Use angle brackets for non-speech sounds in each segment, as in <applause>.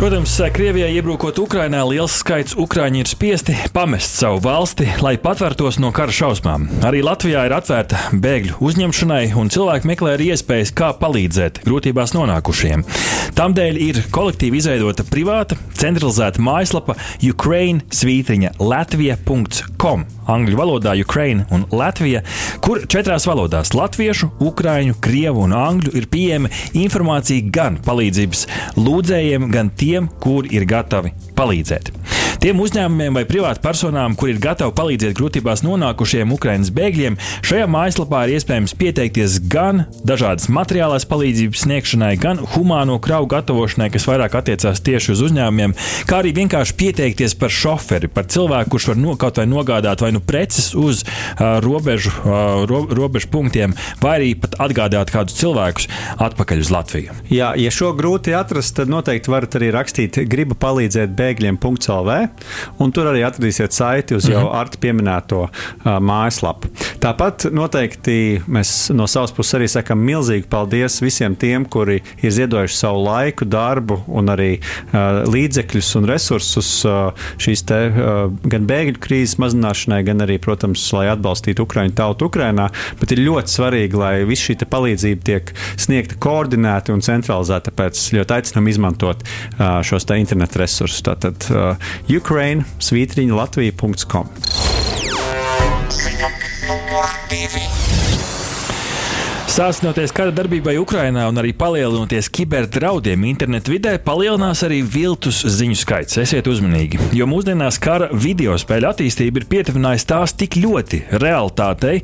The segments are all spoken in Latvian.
Protams, Krievijai iebrukot Ukrainā, liels skaits ukrāņi ir spiesti pamest savu valsti, lai patvērtos no kara šausmām. Arī Latvijā ir atvērta bēgļu uzņemšanai, un cilvēki meklē arī iespējas, kā palīdzēt grūtībās nonākušiem. Tādēļ ir kolektīvi izveidota privāta, centralizēta mājaslapa Ukraine svītriņa Latvija.com. Angļu valodā Ukraina un Latvija, kur četrās valodās - latviešu, ukrāņu, krievu un angļu ir pieejama informācija gan palīdzības lūdzējiem, gan tiem, kuri ir gatavi palīdzēt. Tiem uzņēmumiem vai privātpersonām, kur ir gatavi palīdzēt grūtībās nonākušiem Ukraiņas bēgļiem, šajā mājaslapā ir iespējams pieteikties gan dažādas materiālās palīdzības sniegšanai, gan humāno kravu gatavošanai, kas vairāk attiecās tieši uz uzņēmumiem, kā arī vienkārši pieteikties par šoferi, par cilvēku, kurš var no, kaut vai nogādāt vai nu preces uz uh, robežu, uh, ro, robežu punktiem, vai arī pat atgādāt kādus cilvēkus atpakaļ uz Latviju. Jā, ja šo grūti atrast, tad noteikti varat arī rakstīt gribu palīdzēt bēgļiem.lv un tur arī atradīsiet saiti uz jau ar pieminēto uh, mājaslapu. Tāpat noteikti mēs no savas puses arī sakām milzīgi paldies visiem tiem, kuri ir ziedojuši savu laiku, darbu un arī uh, līdzekļus un resursus uh, šīs te uh, gan bēgļu krīzes mazināšanai, gan arī, protams, lai atbalstītu Ukraiņu tautu Ukrainā. Bet ir ļoti svarīgi, lai viss šī palīdzība tiek sniegta koordinēti un centralizēti. Tāpēc ļoti aicinām izmantot uh, šos internetu resursus. Tātad uh, Ukraine svītriņa Latvija.com. Sāsinoties kara darbībai Ukrajinā un arī palielinoties kiberdraudiem internetu vidē, palielinās arī viltus ziņu skaits. Esiet uzmanīgi, jo mūsdienās kara video spēļu attīstība ir pietuvinājusi tās tik ļoti realitātei,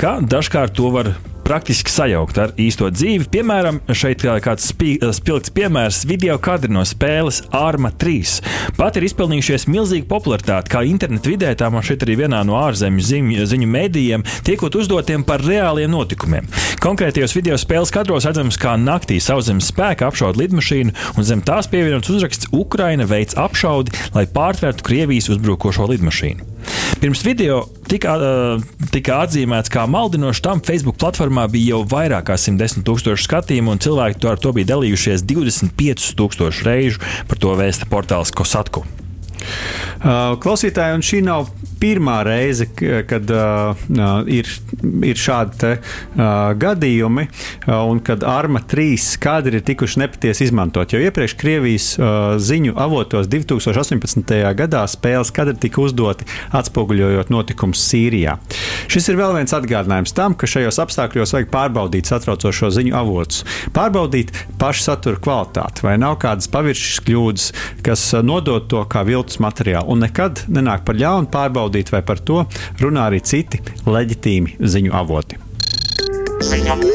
ka dažkārt to var praktiski sajaukt ar īsto dzīvi. Piemēram, šeit kāds spī- spilgts piemērs video kadri no spēles Arma 3. Pat ir izpelnījušies milzīgu popularitāti, kā internetu vidē, tā man šeit arī vienā no ārzemju ziņu, ziņu mēdījiem, tiekot uzdotiem par reāliem notikumiem. Konkrētajos video spēles kadros redzams, kā naktī sauszemes spēka apšauda lidmašīnu, un zem tās pievienots uzraksts Ukraina veids apšaudi, lai pārtvērtu Krievijas uzbrukošo lidmašīnu. Pirms video tika, tika atzīmēts kā maldinošs, tam Facebook platformā bija jau vairāk kā 110 tūkstoši skatījumu, un cilvēki to ar to bija dalījušies 25 tūkstošu reižu. Par to vēsta portāls Kosatku. Uh, Klausītāji, un šī nav pirmā reize, kad uh, uh, ir, ir šādi te, gadījumi, un kad Arma 3 kadri ir tikuši nepatiesi izmantot. Jo iepriekš Krievijas ziņu avotos 2018. gadā spēles kadri tika uzdoti atspoguļojot notikumus Sīrijā. Šis ir vēl viens atgādinājums tam, ka šajos apstākļos vajag pārbaudīt satraucošo ziņu avotus, pārbaudīt pašu satura kvalitāti, vai nav kādas paviršas kļūdas, kas nodod to kā viltus materiālu, un nekad nenāk par ļaunu pārbaudīt, vai par to runā arī citi leģitīmi ziņu avoti. Ziņa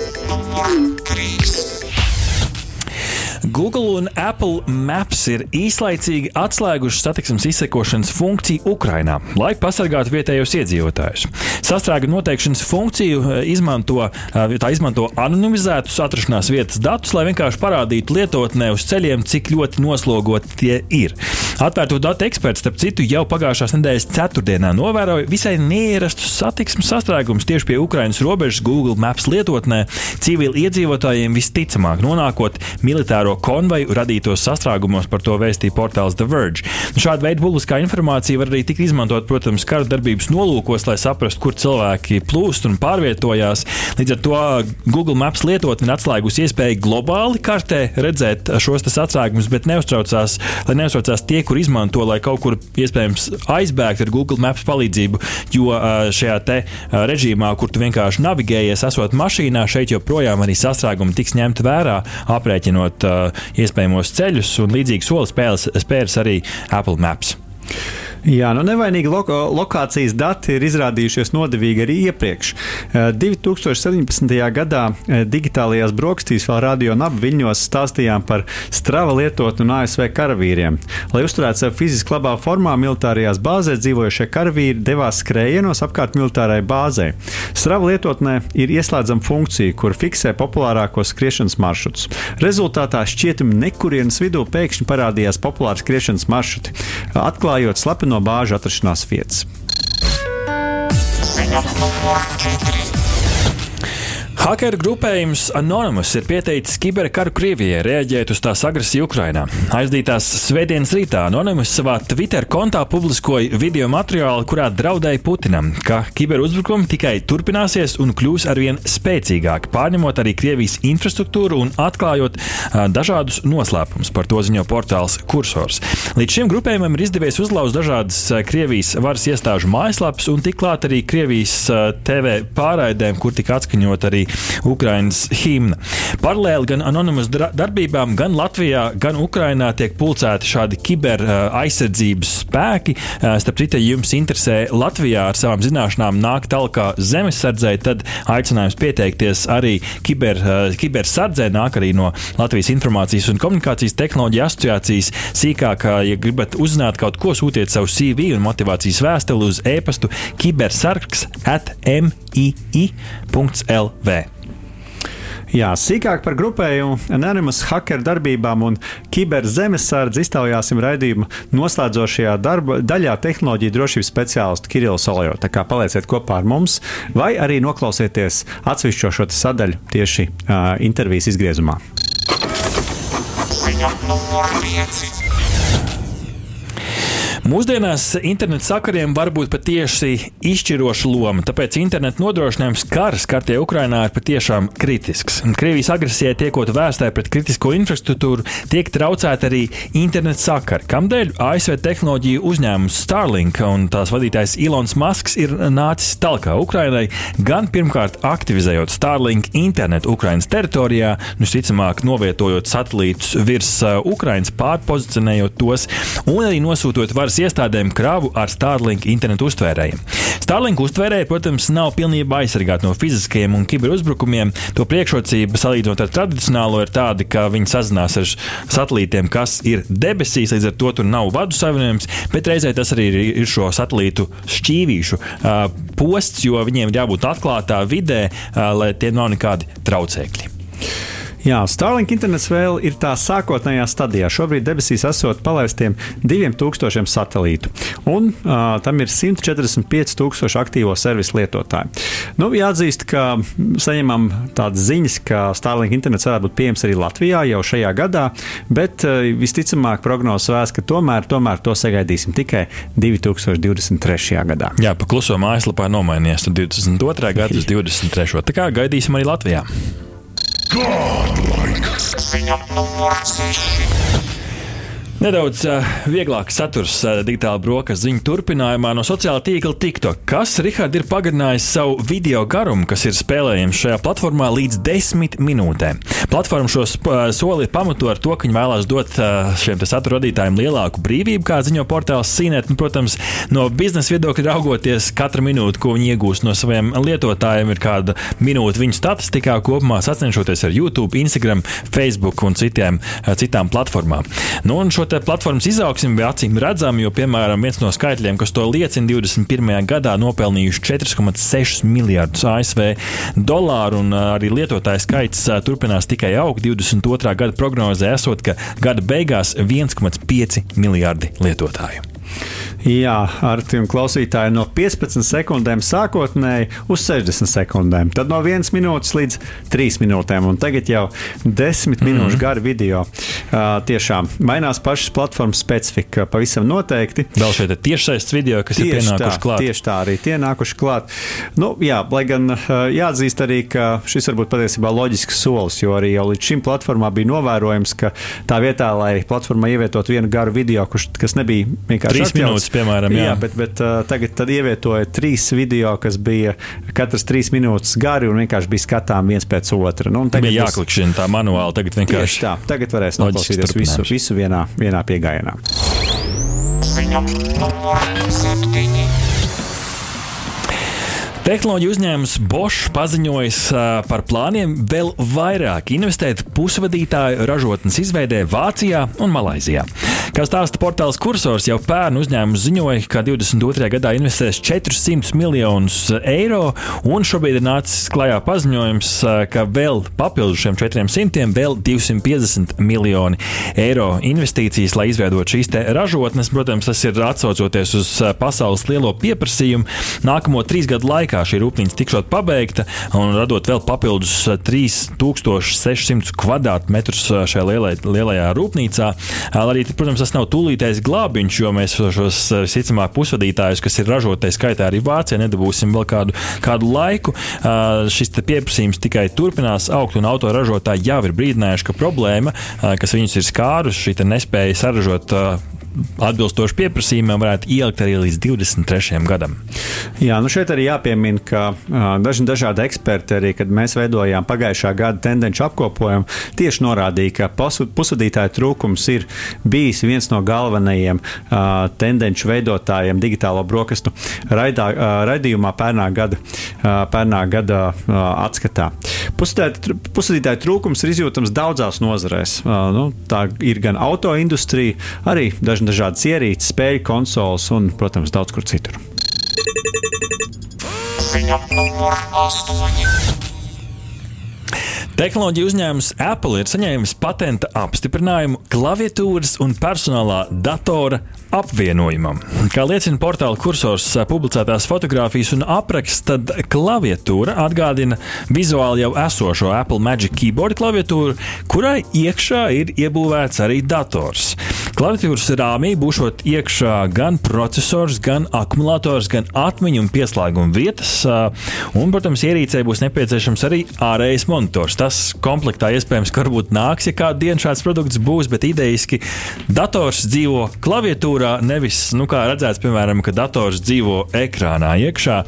Google un Apple Maps ir īslaicīgi atslēguši satiksmes izsekošanas funkciju Ukrajinā, lai pasargātu vietējos iedzīvotājus. Sastrēgu noteikšanas funkciju eh, izmanto, eh, izmanto anonimizētus atrašanās vietas datus, lai vienkārši parādītu lietotnē uz ceļiem, cik ļoti noslogoti tie ir. Atvērto datu eksperts, starp citu, jau pagājušās nedēļas ceturtdienā novēroja visai neierastus satiksmes sastrēgumus tieši pie Ukrainas robežas Google Maps lietotnē. Civili iedzīvotājiem visticamāk nonākot militāro konvoju radītos sastrēgumos, par to vēstīja portāls The Verge. Nu, Šāda veida publiskā informācija var arī tikt izmantot, protams, kara darbības nolūkos, lai saprastu, kur cilvēki plūst un pārvietojās. Līdz ar to Google Maps lietotne ir atslēgusi iespēju globāli kartē redzēt šos sastrēgumus, bet neuztraucās, lai neuztraucās tie, kur izmanto, lai kaut kur iespējams aizbēgtu ar Google Maps palīdzību. Jo šajā te režīmā, kur tu vienkārši navigējies, esot mašīnā, šeit joprojām arī sastrēgumi tiks ņemti vērā, aprēķinot ā, iespējamos ceļus un līdzīgi soli spēles, spērs arī Apple Maps. Jā, nu nevainīgi loko, lokācijas dati ir izrādījušies nodevīgi arī iepriekš. Eh, 2017. gadā eh, digitālajās brokastīs vēl radio un ap viļņos stāstījām par strava lietotni un ASV karavīriem. Lai uzturētu sevi fiziski labā formā, militārajās bāzēs dzīvojušie karavīri devās skrējienos apkārt militārai bāzei. Strava lietotnē ir ieslēdzama funkcija, kur fiksē populārākos skriešanas maršrutus. Rezultātā šķietami nekurienes vidū pēkšņi parādījās populāri skriešanas maršruti, atklājot slepeno bāžu atrašanās vietas. Ziņa numur četri. Hakeru grupējums Anonymous ir pieteicis kiberkaru Krievijai, reaģējot uz tās agresiju Ukrainā. Aizdītās svētdienas rītā Anonymous savā Twitter kontā publiskoja video materiālu, kurā draudēja Putinam, ka kiberuzbrukumi tikai turpināsies un kļūs arvien spēcīgāki, pārņemot arī Krievijas infrastruktūru un atklājot dažādus noslēpumus. Par to ziņo portāls Kursors. Līdz šim grupējumam ir izdevies uzlauzt dažādas Krievijas varas iestāžu mājaslapas un tikklāt arī Krievijas TV pārraidēm, kur tika atskaņot arī Ukraiņas himna. Paralēli gan anonimas darbībām, gan Latvijā, gan Ukrainā tiek pulcēti šādi kiber aizsardzības spēki. Starp citu, ja jums interesē Latvijā ar savām zināšanām nākt talkā zemesardzē, tad aicinājums pieteikties arī kiber, kibersardzē nāk arī no Latvijas Informācijas un komunikācijas tehnoloģija asociācijas. Sīkāk, ja gribat uzzināt kaut ko, sūtiet savu CV un motivācijas vēstuli uz e-pastu kibersargs at mii.lv. Jā, sīkāk par grupējumu, Anonymous hacker darbībām un kiberzemesardzi iztaujāsim raidījuma noslēdzošajā darba, daļā tehnoloģiju drošības speciālistu Kirillu Solojo. Tā kā palieciet kopā ar mums, vai arī noklausieties atsevišķo šo sadaļu tieši uh, intervijas izgriezumā. Ziņa numur 5. Mūsdienās interneta sakariem var būt patiesi izšķiroša loma, tāpēc interneta nodrošinājums karas kartē Ukrainā ir patiešām kritisks. Krievijas agresijai tiekot vērstai pret kritisko infrastruktūru, tiek traucēta arī interneta sakari, kamdēļ ASV tehnoloģiju uzņēmums Starlink un tās vadītājs Ilons Masks ir nācis talkā Ukrainai, gan pirmkārt aktivizējot Starlink internetu Ukrainas teritorijā, visticamāk novietojot satelītus virs uh, Ukrainas, pārpozicionējot tos un arī nosūtot varas iestādēm kravu ar Starlink internetu uztvērējiem. Starlink uztvērēji, protams, nav pilnībā aizsargāti no fiziskajiem un kiberuzbrukumiem. To priekšrocība salīdzinot ar tradicionālo ir tāda, ka viņi sazinās ar satelītiem, kas ir debesīs, līdz ar to tur nav vadu savienojums, bet reizē tas arī ir šo satelītu šķīvīšu uh, posts, jo viņiem ir jābūt atklātā vidē, uh, lai tie nav nekādi traucēkļi. Jā, Starlink internets vēl ir tā sākotnējā stadijā. Šobrīd debesīs esot palaistiem 2000 satelītu, un uh, tam ir 145,000 aktīvo servisu lietotāju. Nu, jāatzīst, ka saņemam tādas ziņas, ka Starlink internets varētu būt pieejams arī Latvijā jau šajā gadā, bet uh, visticamāk prognozes vēst, ka tomēr, tomēr to sagaidīsim tikai 2023. gadā. Jā, pa kluso mājaslapā nomainījies no 22. gada uz 23. Tā kā gaidīsim arī Latvijā. Ziņa numur 6. Nedaudz uh, vieglāks saturs uh, digitāla brokastu ziņu turpinājumā no sociālā tīkla TikTok, kas Rihards ir pagarinājis savu video garumu, kas ir spēlējams šajā platformā līdz desmit minūtēm. Platforma šo uh, soli pamato ar to, ka viņi vēlās dot uh, šiem satura radītājiem lielāku brīvību, kā ziņo portāls Sīnet. Un, protams, no biznesa viedokļa raugoties, katra minūte, ko viņi iegūst no saviem lietotājiem, ir kāda minūte viņu statistikā kopumā sacenšoties ar YouTube, Instagram, Facebook un citiem, uh, citām platformām. Nu, un šo platformas izaugsme bija acīm redzama, jo, piemēram, viens no skaitļiem, kas to liecina, 21. gadā nopelnījuši 4,6 miljardus ASV dolāru, un arī lietotāju skaits turpinās tikai augt. 22. gada prognozē esot, ka gada beigās 1,5 miljardi lietotāju. Jā, ar tiem klausītājiem no 15 sekundēm sākotnēji uz 60 sekundēm. Tad no 1 minūtes līdz 3 minūtēm, un tagad jau 10 mm. minūšu gari video. Uh, tiešām mainās pašas platformas specifika pavisam noteikti. Vēl šeit ir tiešsaistes video, kas tieši ir pienākuši tā, klāt. Tieši tā arī tie nākuši klāt. Nu, jā, lai gan uh, jāatzīst arī, ka šis varbūt patiesībā loģisks solis, jo arī jau līdz šim platformā bija novērojams, ka tā vietā, lai platformā ievietotu vienu garu video, kurš, kas nebija vienkārši 3 minūtes piemēram. Jā, jā bet, bet uh, tagad ievietoja trīs video, kas bija katrs trīs minūtes gari un vienkārši bija skatām viens pēc otra. Nu, tagad bija jāklikšķina tā manuāli, tagad vienkārši. Tā, tagad varēs noklausīties visu, visu vienā, vienā piegājienā. Ziņa numur 7. Tehnoloģiju uzņēmums Bosch paziņojis par plāniem vēl vairāk investēt pusvadītāju ražotnes izveidē Vācijā un Malaizijā. Kā stāsta portāls Kursors, jau pērn uzņēmums ziņoja, ka 22. gadā investēs 400 miljonus eiro, un šobrīd ir nācis klajā paziņojums, ka vēl papildus šiem 400 vēl 250 miljoni eiro investīcijas, lai izveidotu šīs ražotnes. Protams, tas ir atsaucoties uz pasaules lielo pieprasījumu. Nākamo trīs gadu laikā šī rūpnīca tikšot pabeigta un radot vēl papildus 3600 kvadrātmetrus šajā lielai, lielajā rūpnīcā. Arī, protams, tas nav tūlītējs glābiņš, jo mēs šos visticamāk pusvadītājus, kas ir ražotais skaitā arī Vācijā, nedabūsim vēl kādu, kādu laiku. Šis pieprasījums tikai turpinās augt, un autoražotāji jau ir brīdinājuši, ka problēma, kas viņus ir skārusi, šī nespēja saražot atbilstoši pieprasījumiem varētu ielikt arī līdz 23. gadam. Jā, nu šeit arī jāpiemina, ka daži dažādi eksperti, arī kad mēs veidojām pagājušā gada tendenci apkopojumu, tieši norādīja, ka pusvadītāju trūkums ir bijis viens no galvenajiem tendenci veidotājiem digitālo brokastu raidā, raidījumā pērnā gada, pērnā gada atskatā. Pusvadītāju trūkums ir izjūtams daudzās nozarēs. Nu, tā ir gan autoindustrija, arī daži dažādas ierīces, spēļu konsoles un, protams, daudz kur citur. Ziņa numur 8. Tehnoloģija uzņēmums Apple ir saņēmis patenta apstiprinājumu klaviatūras un personālā datora apvienojumam. Kā liecina portāla kursors publicētās fotogrāfijas un apraksts, tad klaviatūra atgādina vizuāli jau esošo Apple Magic Keyboard klaviatūru, kurai iekšā ir iebūvēts arī dators. Klaviatūras rāmī būšot iekšā gan processors, gan akumulators, gan atmiņu un pieslēguma vietas, un, protams, ierīcē būs nepieciešams arī ārējais monitors. Tas komplektā iespējams, ka varbūt nāks, ja kādu dienu šāds produkts būs, bet idejiski dators dzīvo klaviatūrā, nevis, nu, kā redzēts, piemēram, ka dators dzīvo ekrānā iekšā.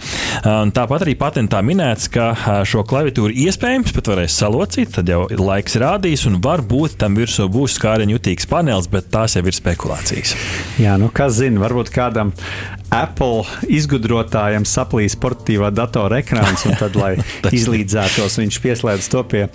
Tāpat arī patentā minēts, ka šo klaviatūru iespējams pat varēs salocīt, tad jau laiks rādīs, un varbūt tam virsū būs skāriņu jutīgs panelis, bet tās jau ir spekulācijas. Jā, nu kas zina, varbūt kādam Apple izgudrotājam saplīs portatīvā datora ekrāns, un tad, lai <laughs> <laughs> izlīdzētos, viņš pieslēdz to pie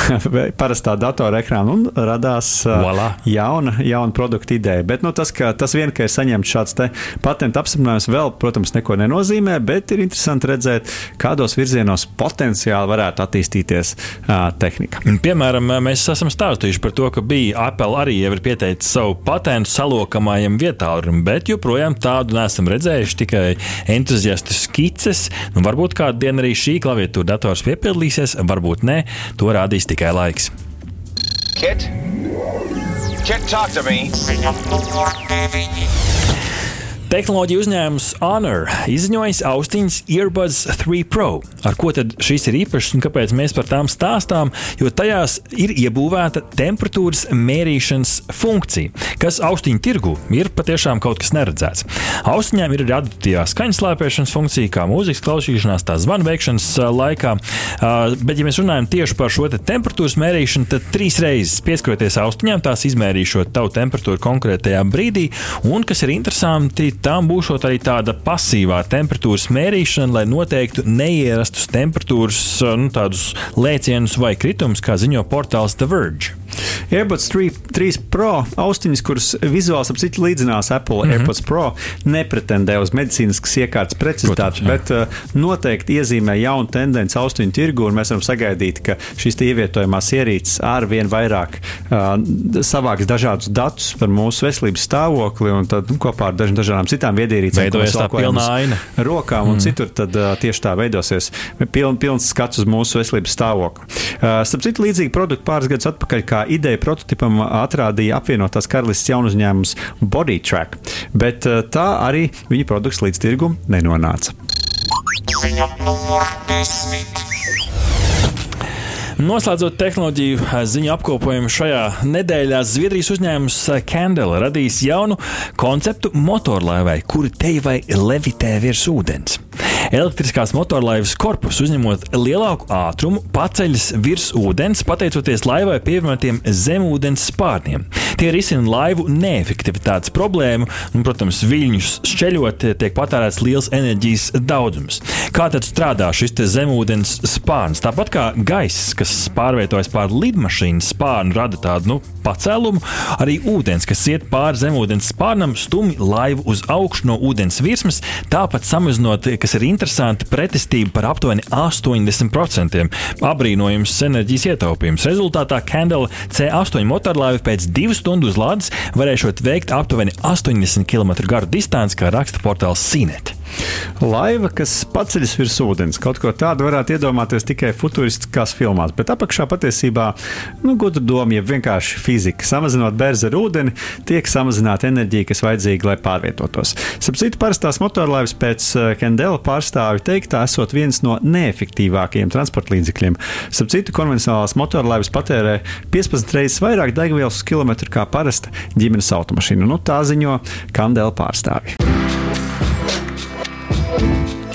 <laughs> parastā datora ekrāna un radās Voila. jauna, jauna produkta ideja. Bet nu, tas, ka, tas vien, ka ir saņemts šāds patenta apstiprinājums, vēl, protams, neko nenozīmē, bet ir interesanti redzēt, kādos virzienos potenciāli varētu attīstīties uh, tehnika. Piemēram, mēs esam stāstījuši par to, ka bija Apple arī jau ir pieteicis savu patentu salokamajam vietālurim, bet joprojām tādu nesam redzējuši redzējuši tikai entuziastu skices. Nu, varbūt kādu dienu arī šī klaviatūra dators piepildīsies, varbūt nē, to rādīs tikai laiks. Kit? Kit, talk to me! Ziņa numur 9. Tehnoloģija uzņēmums Honor izziņojis austiņas Earbuds 3 Pro. Ar ko tad šis ir īpašs un kāpēc mēs par tām stāstām? Jo tajās ir iebūvēta temperatūras mērīšanas funkcija, kas austiņu tirgu ir patiešām kaut kas neredzēts. Austiņām ir arī adaptīvā skaņas slēpēšanas funkcija, kā mūzikas klausīšanās, tā zvanu veikšanas laikā. Bet, ja mēs runājam tieši par šo te temperatūras mērīšanu, tad trīs reizes pieskaroties austiņām, tās izmērīšot tavu temperatūru konkrētajā brīdī. Un, kas ir interesanti, tam būs arī tāda pasīvā temperatūras mērīšana, lai noteiktu neierastus temperatūras nu, lēcienus vai kritumus, kā ziņo portāls The Verge. AirPods 3, 3 Pro austiņas, kuras vizuāli ap citu līdzinās Apple mm -hmm. AirPods Pro, nepretendē uz medicīniskas iekārtas precizitāti, bet uh, noteikti iezīmē jaunu tendenci austiņu tirgu, un mēs varam sagaidīt, ka šīs ievietojamās ierīces ar vien vairāk uh, savāks dažādus datus par mūsu veselības stāvokli, un tad nu, kopā ar daž, dažādām citām viedierīcēm, veidojas tā pilna aina. Rokām un mm. citur, tad uh, tieši tā veidosies piln, pilns skats uz mūsu veselības stāvokli. Uh, starp citu, līdzīgi produkti pāris gadus atpakaļ, kā ideja prototipam atrādīja apvienotās karalistes jaunu uzņēmums Bodytrack, bet eh, tā arī viņa produkts līdz tirgum nenonāca. Ziņa numur 10. Noslēdzot tehnoloģiju eh, ziņu apkopojumu šajā nedēļā, Zviedrijas uzņēmums eh, Candle radīs jaunu konceptu motorlaivai, kuri te vai levitē virs ūdens. Elektriskās motorlaivas korpus uzņemot lielāku ātrumu paceļas virs ūdens, pateicoties laivai pievienotiem zemūdens spārniem. Tie risina laivu neefektivitātes problēmu, un, protams, viļņus šķeļot tiek patērēts liels enerģijas daudzums. Kā tad strādā šis zemūdens spārns? Tāpat kā gaiss, kas pārvietojas pār lidmašīnas spārnu, rada tādu nu, pacēlumu, arī ūdens, kas iet pāri zemūdens spārnam, stumj laivu uz augšu no ūdens virsmas, tāpat samazinot, kas ir interesanti, pretestību par aptuveni 80%. Abrīnojums enerģijas ietaupījums. Rezultātā Candle C8 motorlaiva pēc divu stundu uzlādes varēšot veikt aptuveni 80 km garu distanci, kā raksta portāls Sinet. Laiva, kas paceļas virs ūdens, kaut ko tādu varētu iedomāties tikai futūristiskās filmās, bet apakšā patiesībā nu, gudra doma, ja vienkārši fizika. Samazinot bērnu ar ūdeni, tiek samazināta enerģija, kas vajadzīga, lai pārvietotos. Sapratu, parastās motorlaivas pēc Kendela pārstāvja teiktā, esot viens no neefektīvākajiem transporta līdzekļiem. Sapratu, konvencionālās motorlaivas patērē 15 reizes vairāk degvielas uz kilometru kā parasta ģimenes automašīna. Nu, tā ziņo Kandela pārstāvja.